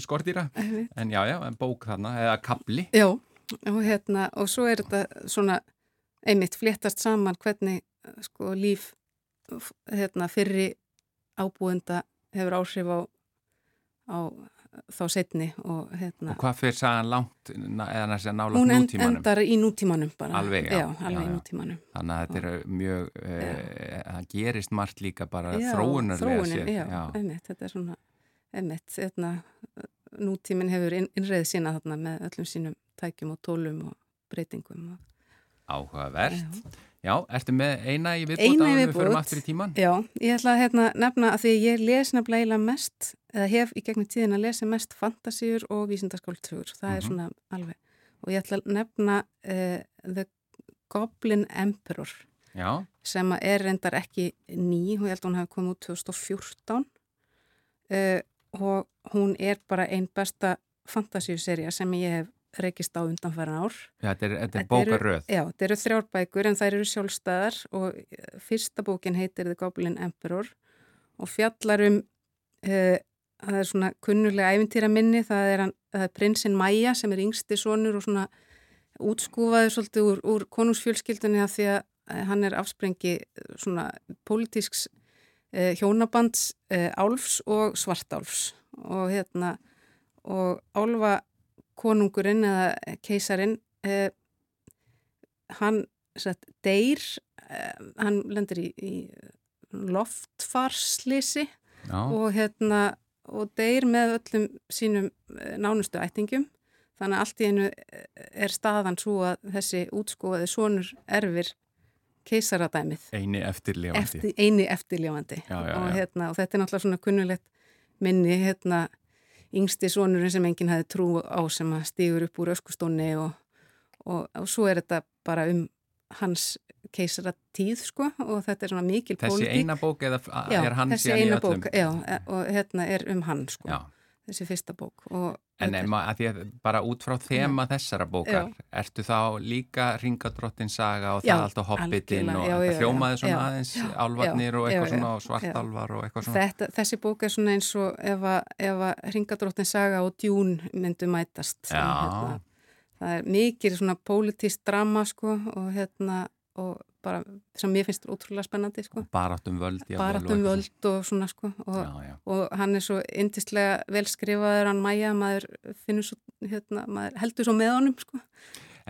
[SPEAKER 1] skortýra, en já, já, en bók þarna, eða kapli.
[SPEAKER 7] Já, og hérna og svo er þetta svona einmitt fléttast saman hvernig sko líf hérna fyrri ábúenda hefur áhrif á, á þá setni og hérna
[SPEAKER 1] Og hvað fyrir sagan langt, eða næst að nála
[SPEAKER 7] hún en,
[SPEAKER 1] nútímanum?
[SPEAKER 7] endar í nútímanum bara.
[SPEAKER 1] Alveg, já,
[SPEAKER 7] alveg
[SPEAKER 1] já,
[SPEAKER 7] í
[SPEAKER 1] já.
[SPEAKER 7] nútímanum.
[SPEAKER 1] Þannig að þetta er mjög, uh, það gerist margt líka bara
[SPEAKER 7] Já,
[SPEAKER 1] þróunarlega
[SPEAKER 7] þróunin. Já, einmitt, þetta er svona einmitt, hérna, nútíminn hefur inn, innreið sína þarna með öllum sínum tækjum og tólum og breytingum
[SPEAKER 1] Áhugavert. Já, ertu með eina í viðbót
[SPEAKER 7] Eina í
[SPEAKER 1] en við förum aftur í tíman?
[SPEAKER 7] Já, ég ætla að hérna, nefna að því ég les nefnilega mest, eða hef í gegnum tíðin að lesa mest fantasíur og vísindaskáldsögur. Það er
[SPEAKER 1] Mhm.
[SPEAKER 7] svona alveg. Og ég ætla að nefna uh, The Goblin Emperor
[SPEAKER 1] Já,
[SPEAKER 7] sem er reyndar ekki ný, ég held að hún hefði komið út 2014 uh, og hún er bara einn besta fantasíuserja sem ég hef reykist á undanfæran ár.
[SPEAKER 1] Já, þetta er, þetta er bókaröð.
[SPEAKER 7] Já, þetta eru þrjár bækur en þær eru sjálfstæðar og eh, fyrsta bókin heitir The Goblin Emperor og fjallar um, uh, það er svona kunnulega æfintýra minni, það er, hann, það er prinsinn Maja sem er yngsti sonur og svona útskúfaður svolítið úr, úr konungsfjölskyldunni af því að eh, hann er afsprengi svona pólitíks uh, hjónabands uh, álfs og svartálfs og hérna og álfa konungurinn eða keisarin eh, hann sett, deyr eh, hann lendir í, í loftfarslisi
[SPEAKER 1] Já,
[SPEAKER 7] og hérna og deyr með öllum sínum eh, nánustu ættingum þannig að allt í einu eh, er staðan svo að þessi útskóðaði sonur erfir keisaradæmið
[SPEAKER 1] eini eftirlifandi.
[SPEAKER 7] eftir, og, hérna, og þetta er náttúrulega svona kunnulegt minni hérna, yngsti sonurinn sem enginn hafi trú á sem að stígur upp úr öskustónni og, og, og svo er þetta bara um hans keisara tíð sko og þetta er svona mikil
[SPEAKER 1] Þessi
[SPEAKER 7] pólitík.
[SPEAKER 1] eina bók eða
[SPEAKER 7] já,
[SPEAKER 1] er hann
[SPEAKER 7] þessi
[SPEAKER 1] síðan í
[SPEAKER 7] eina
[SPEAKER 1] öllum?
[SPEAKER 7] bók, já, e- og hérna er um hann sko,
[SPEAKER 1] Já,
[SPEAKER 7] þessi fyrsta bók og
[SPEAKER 1] en ema, að bara út frá þema þessara bókar, ertu þá líka ringadrottin saga og það
[SPEAKER 7] Já,
[SPEAKER 1] allt á hobbitin og
[SPEAKER 7] já, já,
[SPEAKER 1] hljómaði svona
[SPEAKER 7] já,
[SPEAKER 1] aðeins
[SPEAKER 7] já,
[SPEAKER 1] álvarnir og
[SPEAKER 7] já,
[SPEAKER 1] eitthvað
[SPEAKER 7] já,
[SPEAKER 1] svona og
[SPEAKER 7] já.
[SPEAKER 1] svartálvar og eitthvað svona.
[SPEAKER 7] Þetta, þessi bók er svona eins og ef að, ef að Ringadróttin saga og djún myndu mætast.
[SPEAKER 1] Já.
[SPEAKER 7] Hérna, það er mikið svona pólitíst drama sko og hérna og bara sem mér finnst ótrúlega spennandi sko.
[SPEAKER 1] Baráttum völd. jafnvel, og
[SPEAKER 7] Baráttum
[SPEAKER 1] eitthvað
[SPEAKER 7] völd og svona sko og.
[SPEAKER 1] Já, já.
[SPEAKER 7] og hann er svo yndislega vel skrifaður hann mæja, maður finnur svo hérna, maður heldur svo með honum sko.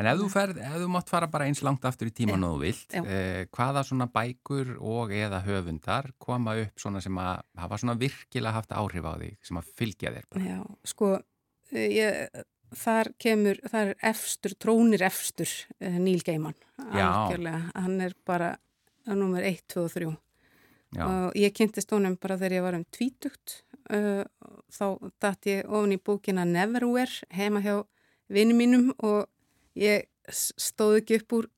[SPEAKER 1] En ef þú, ferð, ef þú mátt fara bara eins langt aftur í tíman
[SPEAKER 7] Já,
[SPEAKER 1] og þú vilt,
[SPEAKER 7] já.
[SPEAKER 1] eh, hvaða svona bækur og eða höfundar koma upp svona sem að hafa svona virkilega haft áhrif á þig, sem að fylgja þér bara?
[SPEAKER 7] Já, sko ég, þar kemur, þar er efstur, trónir efstur uh, Níl Geimann, hann er bara nummer 1, 2 og 3
[SPEAKER 1] Já,
[SPEAKER 7] og ég kynntist honum bara þegar ég var um tvítugt uh, þá datt ég ofan í bókina Neverwhere heima hjá vinni mínum og ég stóð ekki upp úr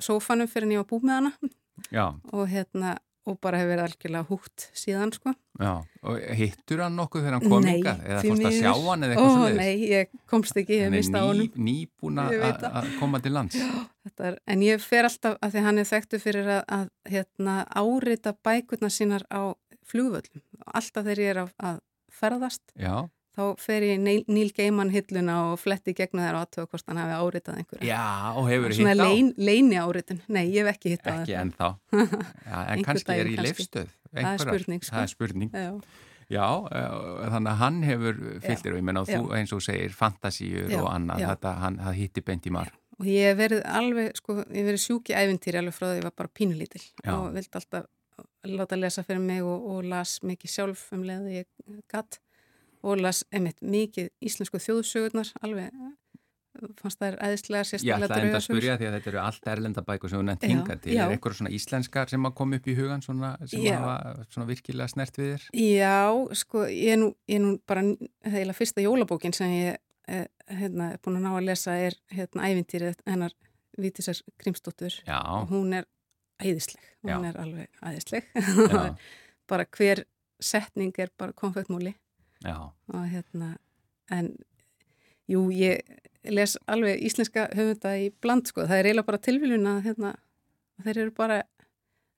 [SPEAKER 7] sófanum fyrir en ég var búið með hana.
[SPEAKER 1] Já,
[SPEAKER 7] og hérna og bara hefur verið algjörlega húgt síðan sko
[SPEAKER 1] já. Og hittur hann nokkuð þegar hann kom hingað? Eða fórst að sjá hann eða
[SPEAKER 7] Ó,
[SPEAKER 1] eitthvað svo
[SPEAKER 7] nei, ég komst ekki, ég
[SPEAKER 1] Hann er
[SPEAKER 7] mista á
[SPEAKER 1] ný,
[SPEAKER 7] honum
[SPEAKER 1] nýbúin
[SPEAKER 7] Ég veit
[SPEAKER 1] að koma til lands.
[SPEAKER 7] Þetta er, en ég fer alltaf að því hann er þekktu fyrir að, að hérna, árita bækurna sínar á flugvöllum. Alltaf þegar ég er að ferðast,
[SPEAKER 1] Já,
[SPEAKER 7] þá fer ég Neil Gaiman hilluna og fletti gegna þær og aðtöða hvort hann hafi áritað einhverja.
[SPEAKER 1] já, og hefur
[SPEAKER 7] Svona
[SPEAKER 1] hitt á?
[SPEAKER 7] lein, leini áritun. Nei, ég hef ekki hitt á
[SPEAKER 1] Ekki
[SPEAKER 7] það.
[SPEAKER 1] ennþá. Já, en kannski er
[SPEAKER 7] daginn
[SPEAKER 1] í leifstöð.
[SPEAKER 7] Það er spurning, sko.
[SPEAKER 1] Það er spurning.
[SPEAKER 7] Já,
[SPEAKER 1] Já, uh, þannig að hann hefur fyllt þér og ég menna og þú eins og segir fantasíur og annað, þetta, hann, það hitti beint í marg.
[SPEAKER 7] Og ég hef verið alveg, sko, ég hef verið sjúk í ævintýri alveg frá því að ég var bara pínulítil
[SPEAKER 1] Já.
[SPEAKER 7] og vildi alltaf láta lesa fyrir mig og, og las mikið sjálf um leiði ég gatt og las einmitt mikið íslensku þjóðsögurnar alveg fannst það er æðislega sérstaklega
[SPEAKER 1] ætla enda að
[SPEAKER 7] draugasögur.
[SPEAKER 1] spyrja því að þetta eru allt erlendabækur sem hún nefnt
[SPEAKER 7] Já,
[SPEAKER 1] hingað til.
[SPEAKER 7] já.
[SPEAKER 1] Er eitthvað svona íslenskar sem að koma upp í hugan svona, sem
[SPEAKER 7] Já.
[SPEAKER 1] hafa svona virkilega snert við þér?
[SPEAKER 7] Já, sko, ég er nú, ég er nú bara heila fyrsta jólabókin sem ég eh, hérna, er búin að ná að lesa er hérna ævintýrið hennar Vítisar Grímsdóttur
[SPEAKER 1] Já,
[SPEAKER 7] hún er æðisleg, hún
[SPEAKER 1] Já.
[SPEAKER 7] er alveg æðisleg
[SPEAKER 1] já,
[SPEAKER 7] bara hver setning er bara konfektmúli
[SPEAKER 1] já,
[SPEAKER 7] og hérna en jú, ég les alveg íslenska höfunda í bland sko, það er eiginlega bara tilvílun að hérna, þeir eru bara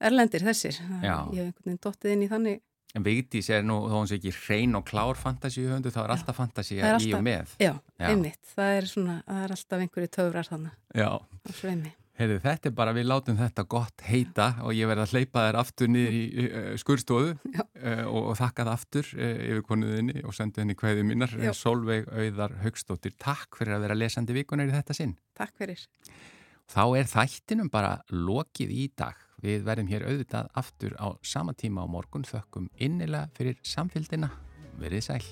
[SPEAKER 7] erlendir þessir,
[SPEAKER 1] Já.
[SPEAKER 7] ég hef einhvern veginn dottið inn í þannig
[SPEAKER 1] En Vigdís er nú, þó hún sé ekki hrein og klár fantasíuhöndu, þá er alltaf fantasía
[SPEAKER 7] Það er
[SPEAKER 1] í og
[SPEAKER 7] alltaf-
[SPEAKER 1] með.
[SPEAKER 7] Já,
[SPEAKER 1] Já.
[SPEAKER 7] einmitt, það er svona, það er alltaf einhverju töfrar þannig
[SPEAKER 1] Já.
[SPEAKER 7] á sveimi.
[SPEAKER 1] Heyrðu, þetta er bara, við látum þetta gott heita og ég verði að hleypa þér aftur niður í uh, skurstofu
[SPEAKER 7] Já.
[SPEAKER 1] uh, og, og þakka það aftur uh, yfir konuðinni og sendu henni kveðu mínar.
[SPEAKER 7] Já.
[SPEAKER 1] Solveig Auðar Haugstóttir, takk fyrir að vera lesandi vikunar í þetta sinn.
[SPEAKER 7] Takk fyrir.
[SPEAKER 1] Þá er þættinum bara lokið í dag. Við verðum hér auðvitað aftur á sama tíma á morgun þökkum innilega fyrir samfélgina. Verið sæl.